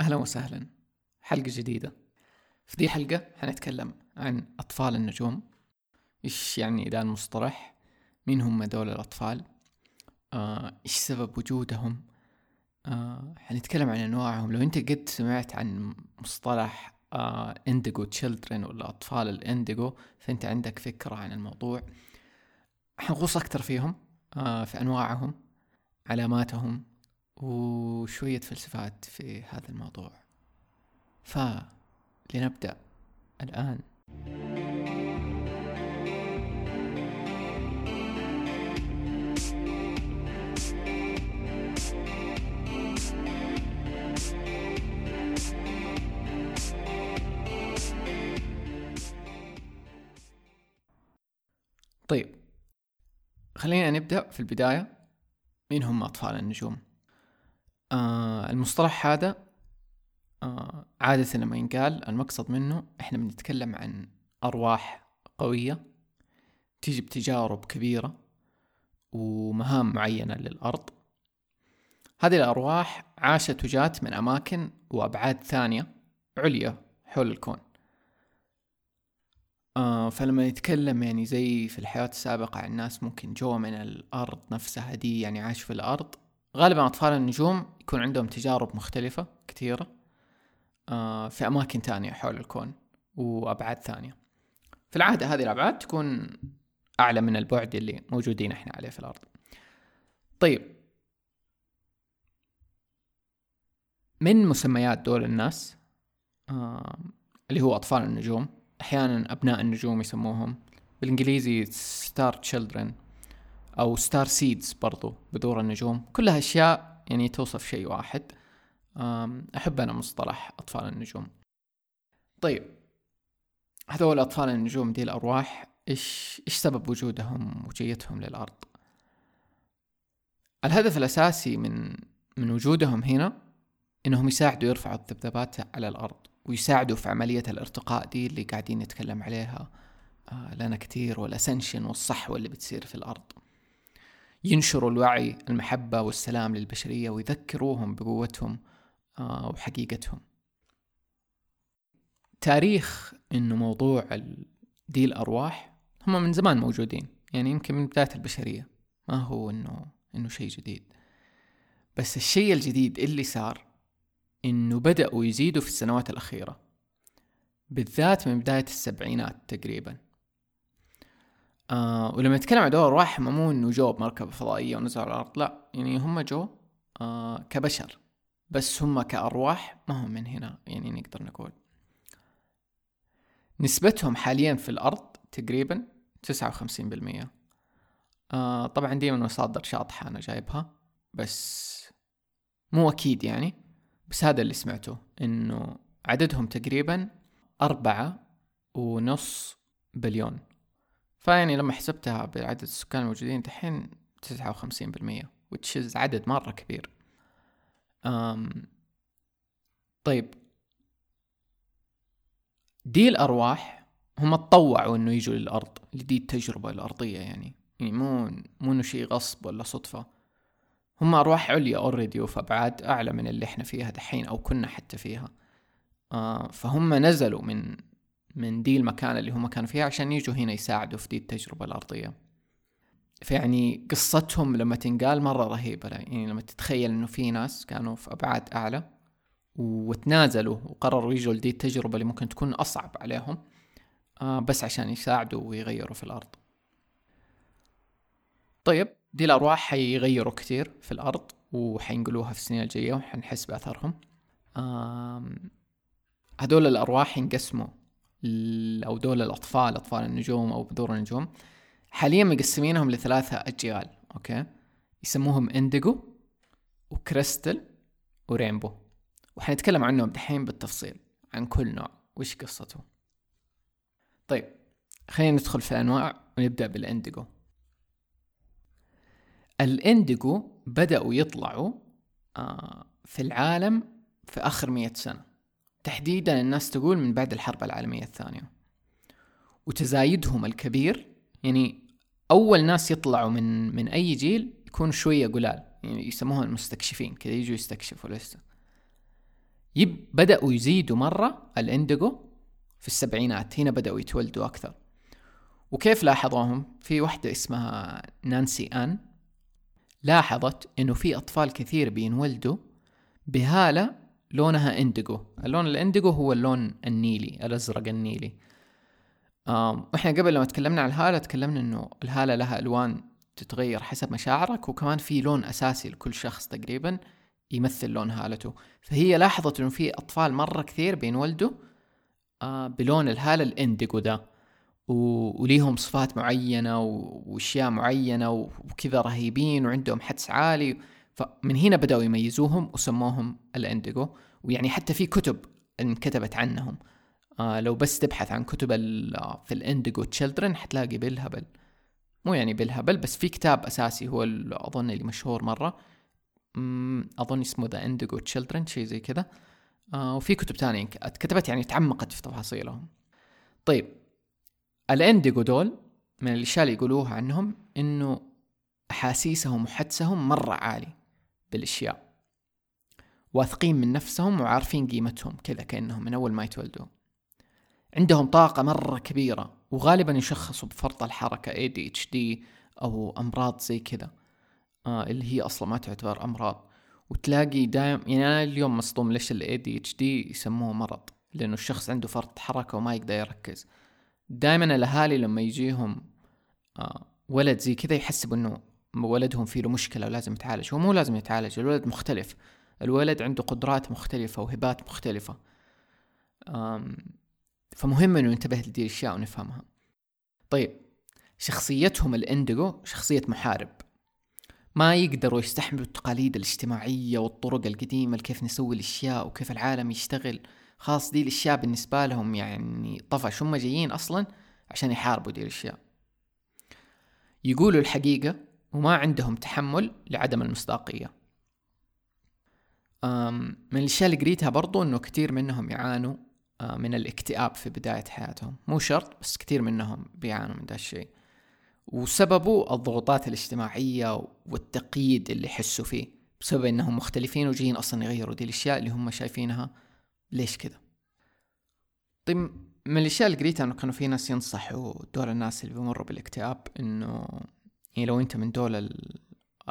أهلا وسهلا. حلقة جديدة. في دي الحلقة حنتكلم عن أطفال النجوم. إيش يعني ذا المصطلح؟ مين هم دول الأطفال؟ آه، سبب وجودهم؟ آه، حنتكلم عن أنواعهم. لو أنت قد سمعت عن مصطلح آه، indigo children ولا أطفال ال indigo فأنت عندك فكرة عن الموضوع. حنغوص أكثر فيهم آه، في أنواعهم علاماتهم وشوية فلسفات في هذا الموضوع. فلنبدأ الآن. طيب خلينا نبدأ في البداية. مين هم أطفال النجوم؟ آه المصطلح هذا آه عادة لما ينقال المقصد منه إحنا بنتكلم عن أرواح قوية تيجي بتجارب كبيرة ومهام معينة للأرض. هذه الأرواح عاشت وجات من أماكن وأبعاد ثانية عليا حول الكون. آه فلما نتكلم يعني زي في الحياة السابقة عن ناس ممكن جوا من الأرض نفسها دي يعني عاشوا في الأرض غالبا أطفال النجوم يكون عندهم تجارب مختلفة كثيرة آه في أماكن تانية حول الكون وأبعاد ثانية. في العادة هذه الأبعاد تكون أعلى من البعد اللي موجودين إحنا عليه في الأرض. طيب. من مسميات دول الناس؟ آه اللي هو أطفال النجوم. أحيانا أبناء النجوم يسموهم. بالإنجليزي star children أو star seeds برضو بذور النجوم. كلها أشياء يعني توصف شيء واحد. أحب أنا مصطلح أطفال النجوم. طيب هذول أطفال النجوم دي الأرواح إيش إيش سبب وجودهم وجيتهم للأرض؟ الهدف الأساسي من من وجودهم هنا إنهم يساعدوا يرفعوا الذبذبات على الأرض ويساعدوا في عملية الارتقاء دي اللي قاعدين نتكلم عليها. آه لنا كتير والأسنشن والصحوة اللي بتصير في الأرض. ينشروا الوعي المحبة والسلام للبشرية ويذكروهم بقوتهم آه وحقيقتهم. تاريخ إنه موضوع دي الأرواح هم من زمان موجودين يعني يمكن من بداية البشرية ما هو إنه إنه شيء جديد. بس الشيء الجديد اللي صار إنه بدأوا يزيدوا في السنوات الأخيرة بالذات من بداية السبعينات تقريبا. آه ولما نتكلم عن دول الأرواح مو إنه جو بمركبة فضائية ونزلوا على الأرض لا يعني هم جو آه كبشر بس هم كأرواح ما هم من هنا يعني نقدر نقول. نسبتهم حاليا في الأرض تقريبا تسعة وخمسين آه طبعا دي من مصادر شاطحة أنا جايبها بس مو أكيد يعني بس هذا اللي سمعته إنه عددهم تقريبا أربعة ونص بليون. فيعني لما حسبتها بعدد السكان الموجودين دحين تسعة وخمسين بالمية which عدد مرة كبير. أم طيب. دي الأرواح هم تطوعوا إنه يجوا للأرض لدي التجربة الأرضية يعني. يعني مو مو إنه شيء غصب ولا صدفة. هم أرواح عليا أوريدي وفي أبعاد أعلى من اللي إحنا فيها دحين أو كنا حتى فيها. آه فهم نزلوا من من دي المكان اللي هم كانوا فيها عشان يجوا هنا يساعدوا في دي التجربة الأرضية. فيعني قصتهم لما تنقال مرة رهيبة يعني لما تتخيل إنه في ناس كانوا في أبعاد أعلى وتنازلوا وقرروا يجوا لدي التجربة اللي ممكن تكون أصعب عليهم آه بس عشان يساعدوا ويغيروا في الأرض. طيب دي الأرواح حيغيروا كتير في الأرض وحينقلوها في السنين الجاية وحنحس بأثرهم. هدول الأرواح ينقسموا أو دول الأطفال أطفال النجوم أو بذور النجوم حاليا مقسمينهم لثلاثة أجيال أوكي؟ يسموهم إنديجو وكريستل ورينبو. وحنتكلم عنهم دحين بالتفصيل عن كل نوع. وش قصته طيب خلينا ندخل في الأنواع ونبدأ بالإنديجو الانديجو بدأوا يطلعوا آه في العالم في آخر مية سنة. تحديدا الناس تقول من بعد الحرب العالمية الثانية. وتزايدهم الكبير يعني أول ناس يطلعوا من من أي جيل يكونوا شوية قلال يعني يسموهم المستكشفين كذا يجوا يستكشفوا لسه. yep بدأوا يزيدوا مرة ال indigo في السبعينات هنا بدأوا يتولدوا أكثر. وكيف لاحظوهم؟ في واحدة اسمها نانسي آن لاحظت إنه في أطفال كثير بينولدوا بهالة لونها indigo اللون ال indigo هو اللون النيلي الأزرق النيلي. وإحنا قبل لما تكلمنا عن الهالة تكلمنا إنه الهالة لها ألوان تتغير حسب مشاعرك وكمان في لون أساسي لكل شخص تقريبا يمثل لون هالته. فهي لاحظت إنه في أطفال مرة كثير بينولدوا بلون الهالة الإنديجو ده. وليهم صفات معينة وأشياء معينة وكذا رهيبين وعندهم حدس عالي. فمن هنا بدأوا يميزوهم وسموهم الانديجو ويعني حتى في كتب انكتبت عنهم. آه لو بس تبحث عن كتب في ال indigo children حتلاقي بالهبل مو يعني بالهبل بس في كتاب أساسي هو أظن اللي مشهور مرة. أظن اسمه The Indigo Children شيء زي كذا. آه وفي كتب تانية اتكتبت يعني تعمقت في تفاصيلهم. طيب ال indigo دول من الأشياء اللي يقولوها عنهم إنه أحاسيسهم وحدسهم مرة عالي بالأشياء. واثقين من نفسهم وعارفين قيمتهم كذا كأنهم من أول ما يتولدوا عندهم طاقة مرة كبيرة وغالبا يشخصوا بفرط الحركة ADHD أو أمراض زي كذا آه اللي هي أصلا ما تعتبر أمراض. وتلاقي دايم يعني أنا اليوم مصدوم ليش ال ADHD يسموه مرض؟ لأنه الشخص عنده فرط حركة وما يقدر يركز. دائما الأهالي لما يجيهم آه ولد زي كذا يحسبوا إنه ولدهم فيه له مشكلة ولازم يتعالج. هو مو لازم يتعالج الولد مختلف. الولد عنده قدرات مختلفة وهبات مختلفة. فمهم إنه ننتبه لدي الأشياء ونفهمها. طيب شخصيتهم الانديجو شخصية محارب. ما يقدروا يستحملوا التقاليد الاجتماعية والطرق القديمة كيف نسوي الأشياء وكيف العالم يشتغل. خلاص دي الأشياء بالنسبة لهم يعني طفش هم جايين أصلا؟ عشان يحاربوا دي الأشياء. يقولوا الحقيقة وما عندهم تحمل لعدم المصداقية. من الأشياء اللي قريتها برضو إنه كثير منهم يعانوا من الاكتئاب في بداية حياتهم. مو شرط بس كثير منهم بيعانوا من ده الشيء. وسببه الضغوطات الاجتماعية والتقييد اللي يحسوا فيه بسبب إنهم مختلفين وجايين أصلا يغيروا دي الأشياء اللي هم شايفينها. ليش كذا طيب من الأشياء اللي قريتها إنه كانوا في ناس ينصحوا دول الناس اللي بيمروا بالاكتئاب إنه يعني لو انت من دول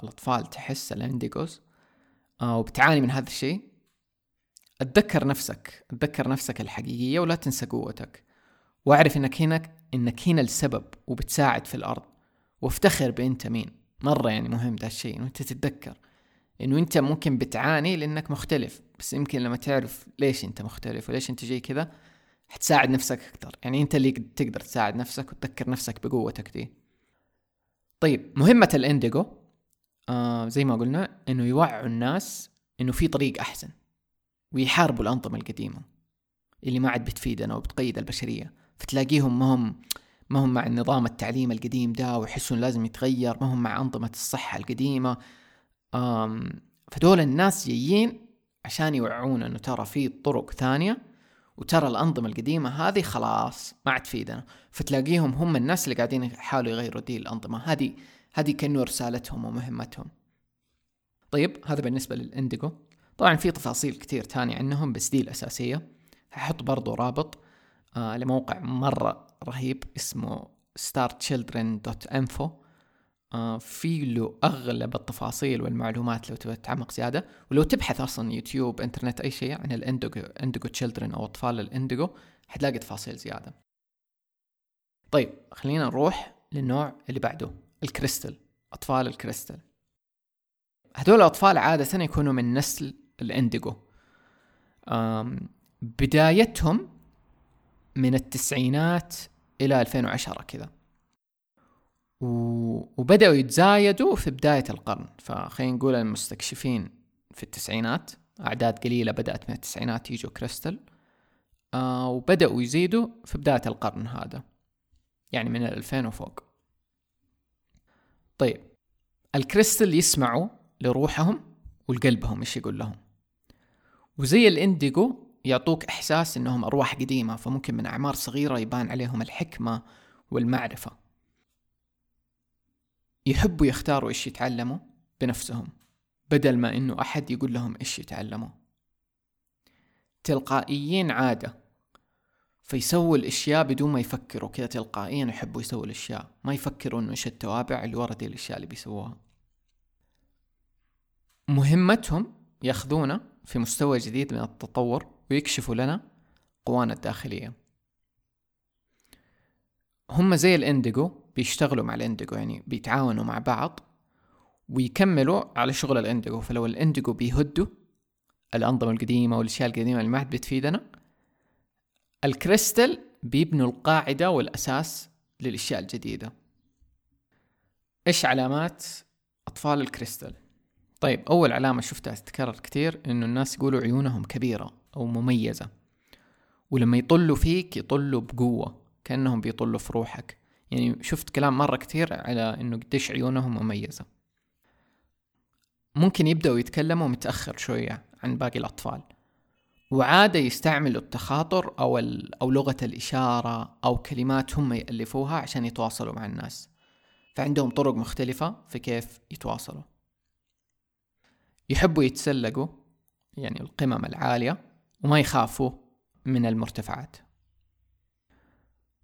الأطفال تحس الانديجوز آه وبتعاني من هذا الشيء اتذكر نفسك اتذكر نفسك الحقيقية ولا تنسى قوتك. واعرف إنك هنا إنك هنا السبب وبتساعد في الأرض. وافتخر بأنت مين. مرة يعني مهم ده الشيء إنه أنت تتذكر. إنه أنت ممكن بتعاني لأنك مختلف بس يمكن لما تعرف ليش أنت مختلف وليش أنت جاي كذا حتساعد نفسك أكثر يعني أنت اللي تقدر تساعد نفسك وتذكر نفسك بقوتك دي. طيب مهمة الانديجو آه زي ما قلنا إنه يوعوا الناس إنه في طريق أحسن ويحاربوا الأنظمة القديمة اللي ما عاد بتفيدنا وبتقيد البشرية. فتلاقيهم ما هم ما هم مع النظام التعليم القديم ده ويحسون لازم يتغير ما هم مع أنظمة الصحة القديمة. آم فدول الناس جايين عشان يوعونا إنه ترى في طرق ثانية وترى الأنظمة القديمة هذه خلاص ما عاد تفيدنا فتلاقيهم هم الناس اللي قاعدين يحاولوا يغيروا دي الأنظمة. هذه هذه كأنه رسالتهم ومهمتهم. طيب هذا بالنسبة للإنديجو طبعا في تفاصيل كتير تانية عنهم بس دي الأساسية. هحط برضو رابط آه لموقع مرة رهيب اسمه starchildren.info في له أغلب التفاصيل والمعلومات لو تبغى تتعمق زيادة ولو تبحث أصلا يوتيوب إنترنت أي شيء عن ال indigo indigo children أو أطفال ال indigo حتلاقي تفاصيل زيادة. طيب خلينا نروح للنوع اللي بعده الكريستال أطفال الكريستال. هذول الأطفال عادة يكونوا من نسل ال indigo بدايتهم من التسعينات إلى 2010 كذا. وبدأوا يتزايدوا في بداية القرن. فخلينا نقول المستكشفين في التسعينات أعداد قليلة بدأت من التسعينات يجوا كريستال آه وبدأوا يزيدوا في بداية القرن هذا يعني من الألفين وفوق. طيب الكريستال يسمعوا لروحهم ولقلبهم إيش يقول لهم. وزي الانديجو يعطوك إحساس إنهم أرواح قديمة فممكن من أعمار صغيرة يبان عليهم الحكمة والمعرفة. يحبوا يختاروا إيش يتعلموا بنفسهم بدل ما إنه أحد يقول لهم إيش يتعلموا. تلقائيين عادة فيسووا الأشياء بدون ما يفكروا كذا تلقائيا يحبوا يسووا الأشياء ما يفكروا إنه إيش التوابع اللي ورا دي الاشياء اللي بيسووها. مهمتهم ياخذونا في مستوى جديد من التطور ويكشفوا لنا قوانا الداخلية. هم زي ال indigo بيشتغلوا مع ال indigo يعني بيتعاونوا مع بعض ويكملوا على شغل ال indigo. فلو ال indigo بيهدوا الأنظمة القديمة والأشياء القديمة اللي ما عاد بتفيدنا الكريستال بيبنوا القاعدة والأساس للأشياء الجديدة. إيش علامات أطفال الكريستال؟ طيب أول علامة شفتها تتكرر كتير إنه الناس يقولوا عيونهم كبيرة أو مميزة ولما يطلوا فيك يطلوا بقوة كأنهم بيطلوا في روحك. يعني شفت كلام مرة كتير على إنه قديش عيونهم مميزة. ممكن يبدأوا يتكلموا متأخر شوية عن باقي الأطفال. وعادة يستعملوا التخاطر أو, أو لغة الإشارة أو كلمات هم يألفوها عشان يتواصلوا مع الناس. فعندهم طرق مختلفة في كيف يتواصلوا. يحبوا يتسلقوا يعني القمم العالية وما يخافوا من المرتفعات.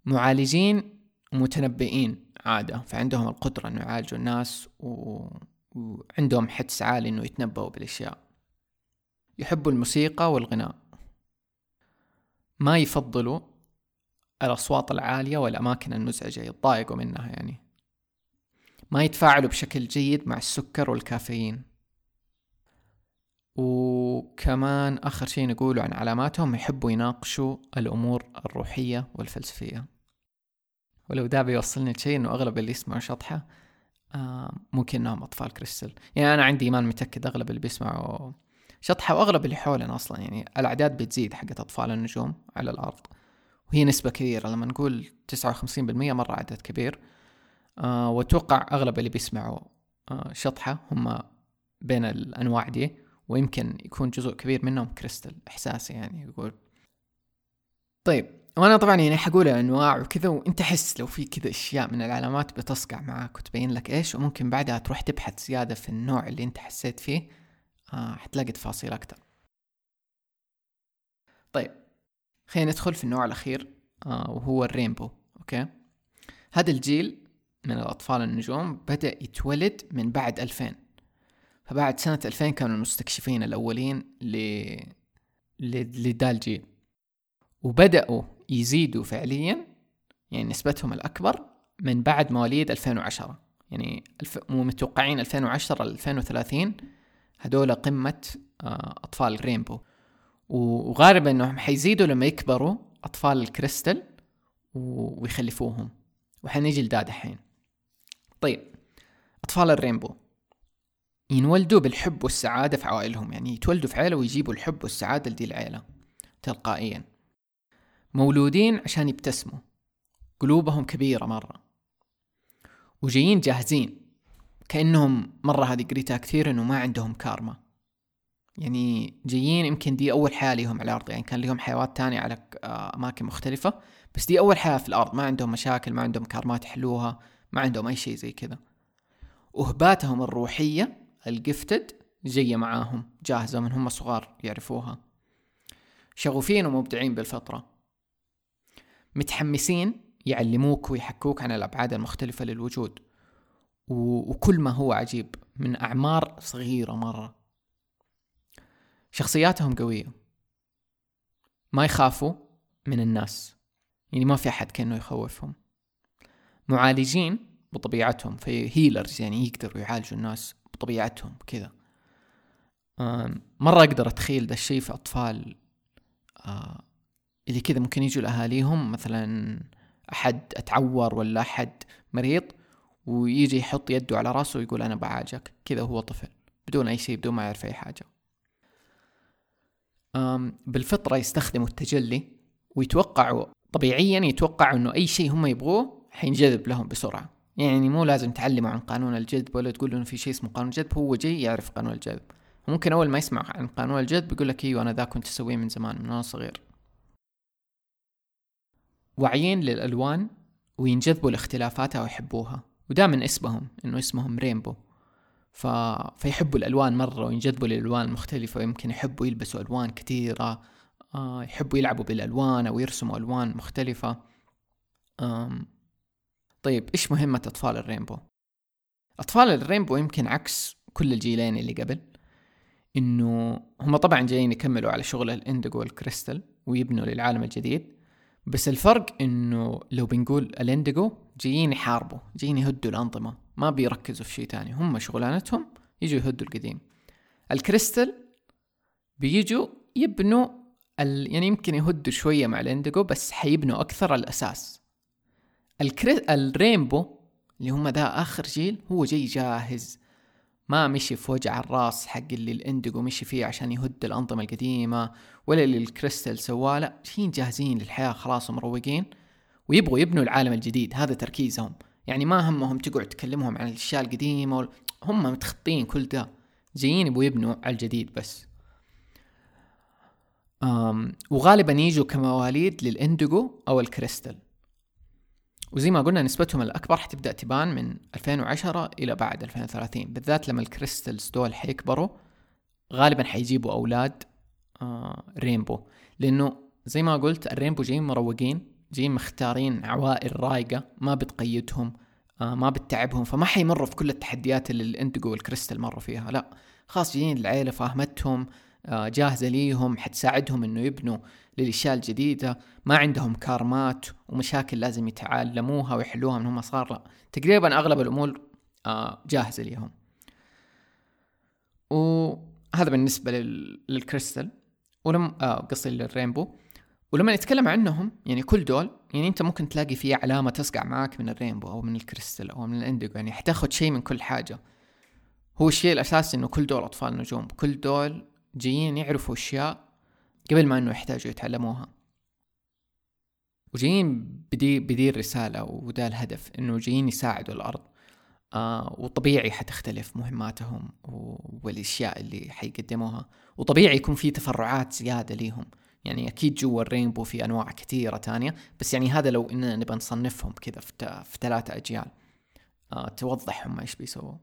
معالجين ومتنبئين عادة. فعندهم القدرة أنه يعالجوا الناس و... وعندهم حدس عالي أنه يتنبؤوا بالأشياء. يحبوا الموسيقى والغناء. ما يفضلوا الأصوات العالية والأماكن المزعجة يتضايقوا منها يعني. ما يتفاعلوا بشكل جيد مع السكر والكافيين. وكمان آخر شيء نقوله عن علاماتهم يحبوا يناقشوا الأمور الروحية والفلسفية. ولو ده بيوصلني لشيء إنه أغلب اللي يسمعوا شطحة آه ممكن إنهم أطفال كريستال. يعني أنا عندي إيمان متأكد أغلب اللي بيسمعوا شطحة وأغلب اللي حولنا أصلا. يعني الأعداد بتزيد حقت أطفال النجوم على الأرض. وهي نسبة كبيرة. لما نقول تسعة وخمسين بالمية مرة عدد كبير. آه وأتوقع أغلب اللي بيسمعوا آه شطحة هم بين الأنواع دي. ويمكن يكون جزء كبير منهم كريستال إحساسي يعني يقول. طيب. وأنا طبعا يعني حقول انواع وكذا وانت حس لو في كذا أشياء من العلامات بتصقع معاك وتبين لك إيش وممكن بعدها تروح تبحث زيادة في النوع اللي انت حسيت فيه آه حتلاقي تفاصيل أكتر. طيب خلينا ندخل في النوع الأخير آه وهو الرينبو أوكي؟ هذا الجيل من الأطفال النجوم بدأ يتولد من بعد 2000 فبعد سنة 2000 كانوا المستكشفين الأولين ل لدا الجيل. وبدأوا يزيدوا فعليا يعني نسبتهم الأكبر من بعد مواليد 2010 يعني. متوقعين 2010 ل 2030 هدول قمة آه، أطفال الرينبو وغالبا إنهم حيزيدوا لما يكبروا أطفال الكريستال ويخلفوهم. وحنيجي لدا دحين طيب أطفال الرينبو ينولدوا بالحب والسعادة في عوائلهم. يعني يتولدوا في عيلة ويجيبوا الحب والسعادة لدي العيلة تلقائيا. مولودين عشان يبتسموا. قلوبهم كبيرة مرة. وجايين جاهزين. كأنهم مرة هذه قريتها كثير إنه ما عندهم كارما. يعني جايين يمكن دي أول حياة لهم على الأرض. يعني كان لهم حيوات تانية على آه، أماكن مختلفة. بس دي أول حياة في الأرض. ما عندهم مشاكل ما عندهم كارمات يحلوها ما عندهم أي شيء زي كذا. وهباتهم الروحية الجفتد جاية معاهم. جاهزة من هم صغار يعرفوها. شغوفين ومبدعين بالفطرة. متحمسين يعلموك ويحكوك عن الأبعاد المختلفة للوجود. وكل ما هو عجيب من أعمار صغيرة مرة. شخصياتهم قوية. ما يخافوا من الناس. يعني ما في أحد كأنه يخوفهم. معالجين بطبيعتهم في هيلرز يعني يقدروا يعالجوا الناس بطبيعتهم كذا. مرة أقدر أتخيل ذا الشيء في أطفال اللي كذا ممكن يجوا لأهاليهم مثلا أحد أتعور ولا أحد مريض ويجي يحط يده على راسه ويقول أنا بعالجك كذا هو طفل بدون أي شيء بدون ما يعرف أي حاجة. بالفطرة يستخدموا التجلي ويتوقعوا طبيعيا يتوقعوا إنه أي شيء هم يبغوه حينجذب لهم بسرعة. يعني مو لازم تعلموا عن قانون الجذب ولا تقول إنه في شيء اسمه قانون الجذب هو جاي يعرف قانون الجذب. ممكن أول ما يسمع عن قانون الجذب يقول لك أيوه أنا ذا كنت أسويه من زمان من وأنا صغير. واعيين للألوان وينجذبوا لاختلافاتها ويحبوها. وده من اسمهم إنه اسمهم رينبو ف... فيحبوا الألوان مرة وينجذبوا للألوان المختلفه ويمكن يحبوا يلبسوا ألوان كثيرة آه يحبوا يلعبوا بالألوان أو يرسموا ألوان مختلفة. آم طيب إيش مهمة أطفال الرينبو؟ أطفال ال rainbow يمكن عكس كل الجيلين اللي قبل إنه هم طبعا جايين يكملوا على شغل ال indigo وال crystal ويبنوا للعالم الجديد. بس الفرق إنه لو بنقول ال indigo جايين يحاربوا جايين يهدوا الأنظمة ما بيركزوا في شيء تاني. هم شغلانتهم يجوا يهدوا القديم. الكريستال بيجوا يبنوا ال... يعني يمكن يهدوا شوية مع ال indigo بس حيبنوا أكثر الأساس. ال cry... ال rainbow اللي هم ذا آخر جيل هو جاي جاهز. ما مشي في وجع الراس حق اللي ال indigo مشي فيه عشان يهد الأنظمة القديمة ولا اللي الكريستال سواه لا جايين جاهزين للحياة خلاص ومروقين ويبغوا يبنوا العالم الجديد. هذا تركيزهم. يعني ما همهم تقعد تكلمهم عن الأشياء القديمة. هم متخطين كل ده. جايين يبغوا يبنوا على الجديد بس. أم وغالبا يجوا كمواليد لل indigo أو الكريستال. وزي ما قلنا نسبتهم الأكبر حتبدأ تبان من 2010 إلى بعد 2030 بالذات لما ال crystals دول حيكبروا غالبا حيجيبوا أولاد آه rainbow. لأنه زي ما قلت ال rainbow جايين مروقين جايين مختارين عوائل رايقة ما بتقيدهم آه ما بتتعبهم فما حيمروا في كل التحديات اللي ال indigo وال crystal مروا فيها. لا خلاص جايين العيلة فاهمتهم آه جاهزة ليهم حتساعدهم إنه يبنوا للأشياء الجديدة ما عندهم كارمات ومشاكل لازم يتعلموها ويحلوها من هم صار لا تقريبا أغلب الأمور آه جاهزة ليهم. وهذا بالنسبة للكريستال ولم آه قصدي لل rainbow. ولما نتكلم عنهم يعني كل دول يعني أنت ممكن تلاقي فيه علامة تصقع معاك من ال rainbow أو من الكريستال أو من ال indigo يعني حتاخد شيء من كل حاجة. هو الشيء الأساسي إنه كل دول أطفال نجوم كل دول جايين يعرفوا أشياء قبل ما إنه يحتاجوا يتعلموها. وجايين بدي بدي الرسالة وده الهدف إنه جايين يساعدوا الأرض. آه وطبيعي حتختلف مهماتهم والأشياء اللي حيقدموها. وطبيعي يكون في تفرعات زيادة ليهم. يعني أكيد جوا الرينبو في أنواع كثيرة تانية بس يعني هذا لو إننا نبى نصنفهم كذا في ثلاثة أجيال. آه توضح هم إيش بيسووا.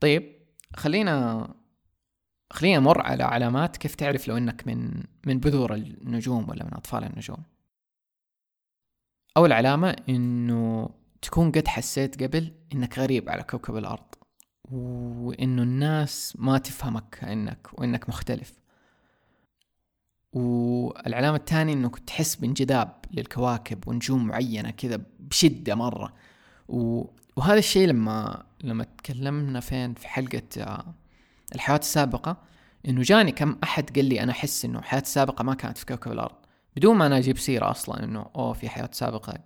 طيب خلينا خلينا نمر على علامات كيف تعرف لو إنك من من بذور النجوم ولا من أطفال النجوم. أول علامة إنه تكون قد حسيت قبل إنك غريب على كوكب الأرض وإنه الناس ما تفهمك كانك وإنك مختلف. والعلامة الثانية انك تحس بانجذاب للكواكب ونجوم معينة كذا بشدة مرة. و... وهذا الشيء لما لما تكلمنا فين في حلقة آه، الحياة السابقة إنه جاني كم أحد قال لي أنا أحس إنه حياة سابقة ما كانت في كوكب الأرض. بدون ما أنا أجيب سيرة أصلا إنه أوه في حياة سابقة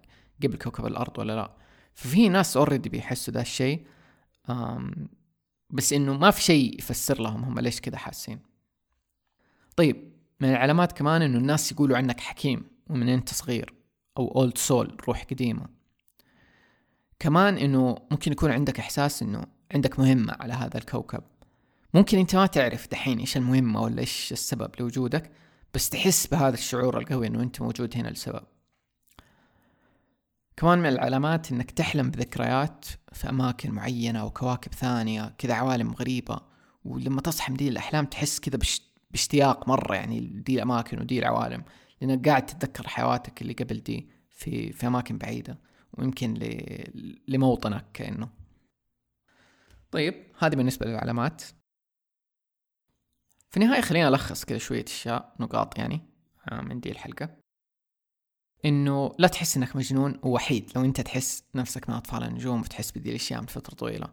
قبل كوكب الأرض ولا لا. ففي ناس already بيحسوا ذا الشيء بس إنه ما في شيء يفسر لهم هم ليش كذا حاسين. طيب من العلامات كمان إنه الناس يقولوا عنك حكيم ومن أنت صغير أو اولد سول روح قديمة. كمان إنه ممكن يكون عندك إحساس إنه عندك مهمة على هذا الكوكب. ممكن أنت ما تعرف دحين إيش المهمة ولا إيش السبب لوجودك بس تحس بهذا الشعور القوي إنه أنت موجود هنا لسبب. كمان من العلامات إنك تحلم بذكريات في أماكن معينة أو كواكب ثانية كذا عوالم غريبة ولما تصحى من دي الأحلام تحس كذا باشتياق مرة يعني دي الأماكن ودي العوالم لأنك قاعد تتذكر حيواتك اللي قبل دي في في أماكن بعيدة ويمكن لموطنك كأنه. طيب هذه بالنسبة للعلامات. في النهاية خلينا ألخص كذا شوية أشياء نقاط يعني آه، من دي الحلقة. إنه لا تحس إنك مجنون ووحيد. لو أنت تحس نفسك من أطفال النجوم وتحس بدي الأشياء من فترة طويلة.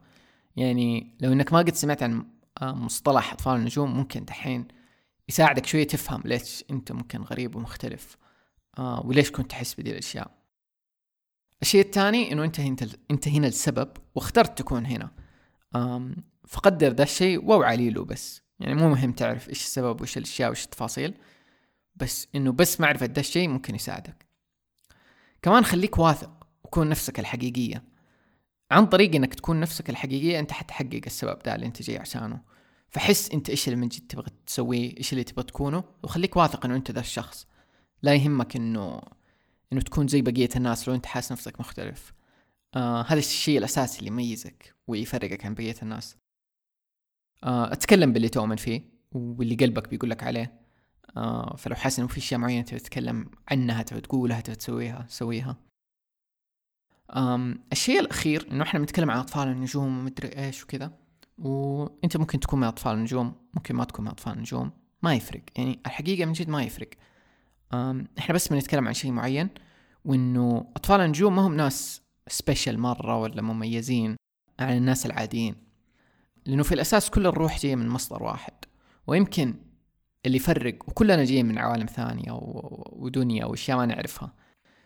يعني لو إنك ما قد سمعت عن آه، مصطلح أطفال النجوم ممكن دحين يساعدك شوية تفهم ليش أنت ممكن غريب ومختلف آه وليش كنت تحس بدي الأشياء. الشيء الثاني إنه أنت هنا أنت هنا السبب واخترت تكون هنا. فقدر ذا الشيء واوعى له بس. يعني مو مهم تعرف إيش السبب وإيش الأشياء وإيش التفاصيل بس إنه بس معرفة ده الشيء ممكن يساعدك. كمان خليك واثق وكون نفسك الحقيقية. عن طريق إنك تكون نفسك الحقيقية أنت حتحقق السبب ده اللي أنت جاي عشانه. فحس أنت إيش اللي من جد تبغى تسويه إيش اللي تبغى تكونه وخليك واثق إنه أنت ذا الشخص. لا يهمك إنه إنه تكون زي بقية الناس لو أنت حاسس نفسك مختلف. آه هذا الشيء الأساسي اللي يميزك ويفرقك عن بقية الناس. أتكلم باللي تؤمن فيه واللي قلبك بيقول لك عليه. آه فلو حاسس إنه في أشياء معينة تبي تتكلم عنها تبي تقولها تبي تسويها سويها. الشيء الأخير إنه إحنا بنتكلم عن أطفال النجوم ومدري إيش وكذا وأنت ممكن تكون من أطفال النجوم ممكن ما تكون من أطفال النجوم ما يفرق. يعني الحقيقة من جد ما يفرق. إحنا بس بنتكلم عن شيء معين وإنه أطفال النجوم ما هم ناس سبيشل مرة ولا مميزين عن الناس العاديين. لأنه في الأساس كل الروح جاية من مصدر واحد ويمكن اللي يفرق وكلنا جايين من عوالم ثانية ودنيا وأشياء ما نعرفها.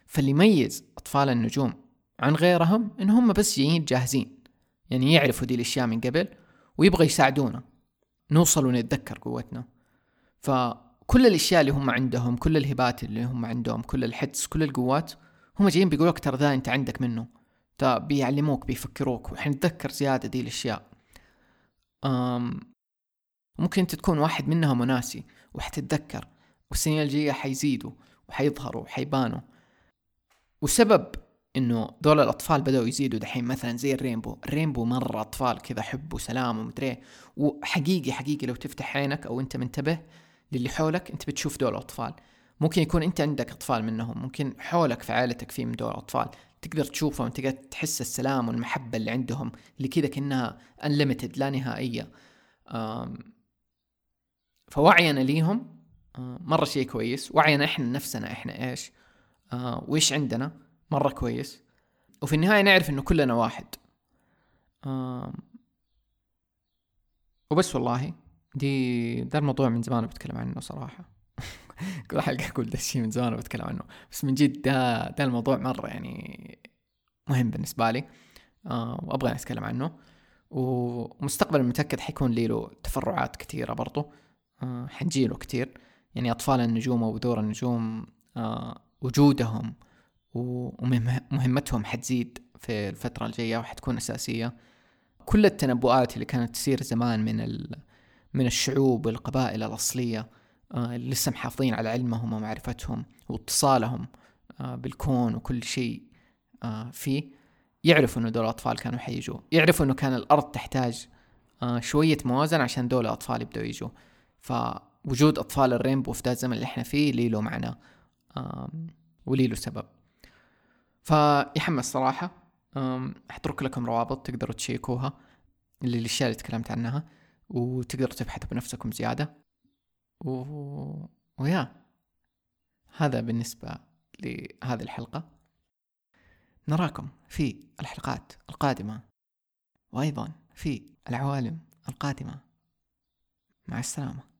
فاللي يميز أطفال النجوم عن غيرهم إن هم بس جايين جاهزين يعني يعرفوا دي الأشياء من قبل ويبغى يساعدونا نوصل ونتذكر قوتنا. فكل الأشياء اللي هم عندهم كل الهبات اللي هم عندهم كل الحدس كل القوات هم جايين بيقولوك ترى ذا أنت عندك منه. بيعلموك بيفكروك وحنتذكر زيادة دي الأشياء. أم ممكن أنت تكون واحد منهم وناسي وحتتذكر والسنين الجاية حيزيدوا وحيظهروا وحيبانوا. وسبب إنه دول الأطفال بدأوا يزيدوا دحين مثلا زي الرينبو. الرينبو مرة أطفال كذا حب وسلام ومدري وحقيقي حقيقي لو تفتح عينك أو أنت منتبه للي حولك أنت بتشوف دول الأطفال. ممكن يكون أنت عندك أطفال منهم ممكن حولك في عائلتك في من دول الأطفال. تقدر تشوفهم تقدر تحس السلام والمحبة اللي عندهم اللي كذا كأنها unlimited لا نهائية. فوعينا ليهم مرة شيء كويس. وعينا إحنا نفسنا إحنا إيش؟ وإيش عندنا؟ مرة كويس. وفي النهاية نعرف إنه كلنا واحد. وبس والله. دي ده الموضوع من زمان بتكلم عنه صراحة. كل حلقة أقول ده الشيء من زمان بتكلم عنه. بس من جد ده ده الموضوع مرة يعني مهم بالنسبة لي. آه وأبغى أتكلم عنه. ومستقبلا متأكد حيكون لي له تفرعات كثيرة برضو. آه حنجيله كثير. يعني أطفال النجوم ودور النجوم آه وجودهم ومهمتهم حتزيد في الفترة الجاية وحتكون أساسية. كل التنبؤات اللي كانت تصير زمان من من الشعوب والقبائل الأصلية لسه محافظين على علمهم ومعرفتهم واتصالهم آه، بالكون وكل شيء آه، فيه. يعرفوا إنه دول الاطفال كانوا حيجوا. يعرفوا إنه كان الأرض تحتاج شوية موازنة عشان دول الاطفال يبدأوا يجوا. فوجود أطفال الرينبو في ذا الزمن اللي إحنا فيه لي له معنى ولي له سبب. فيحمس صراحة احترك لكم روابط تقدروا تشيكوها اللي الاشياء اللي تكلمت عنها وتقدروا تبحثوا بنفسكم زيادة. و... ويا. هذا بالنسبة لهذه الحلقة. نراكم في الحلقات القادمة. وأيضا في العوالم القادمة. مع السلامة.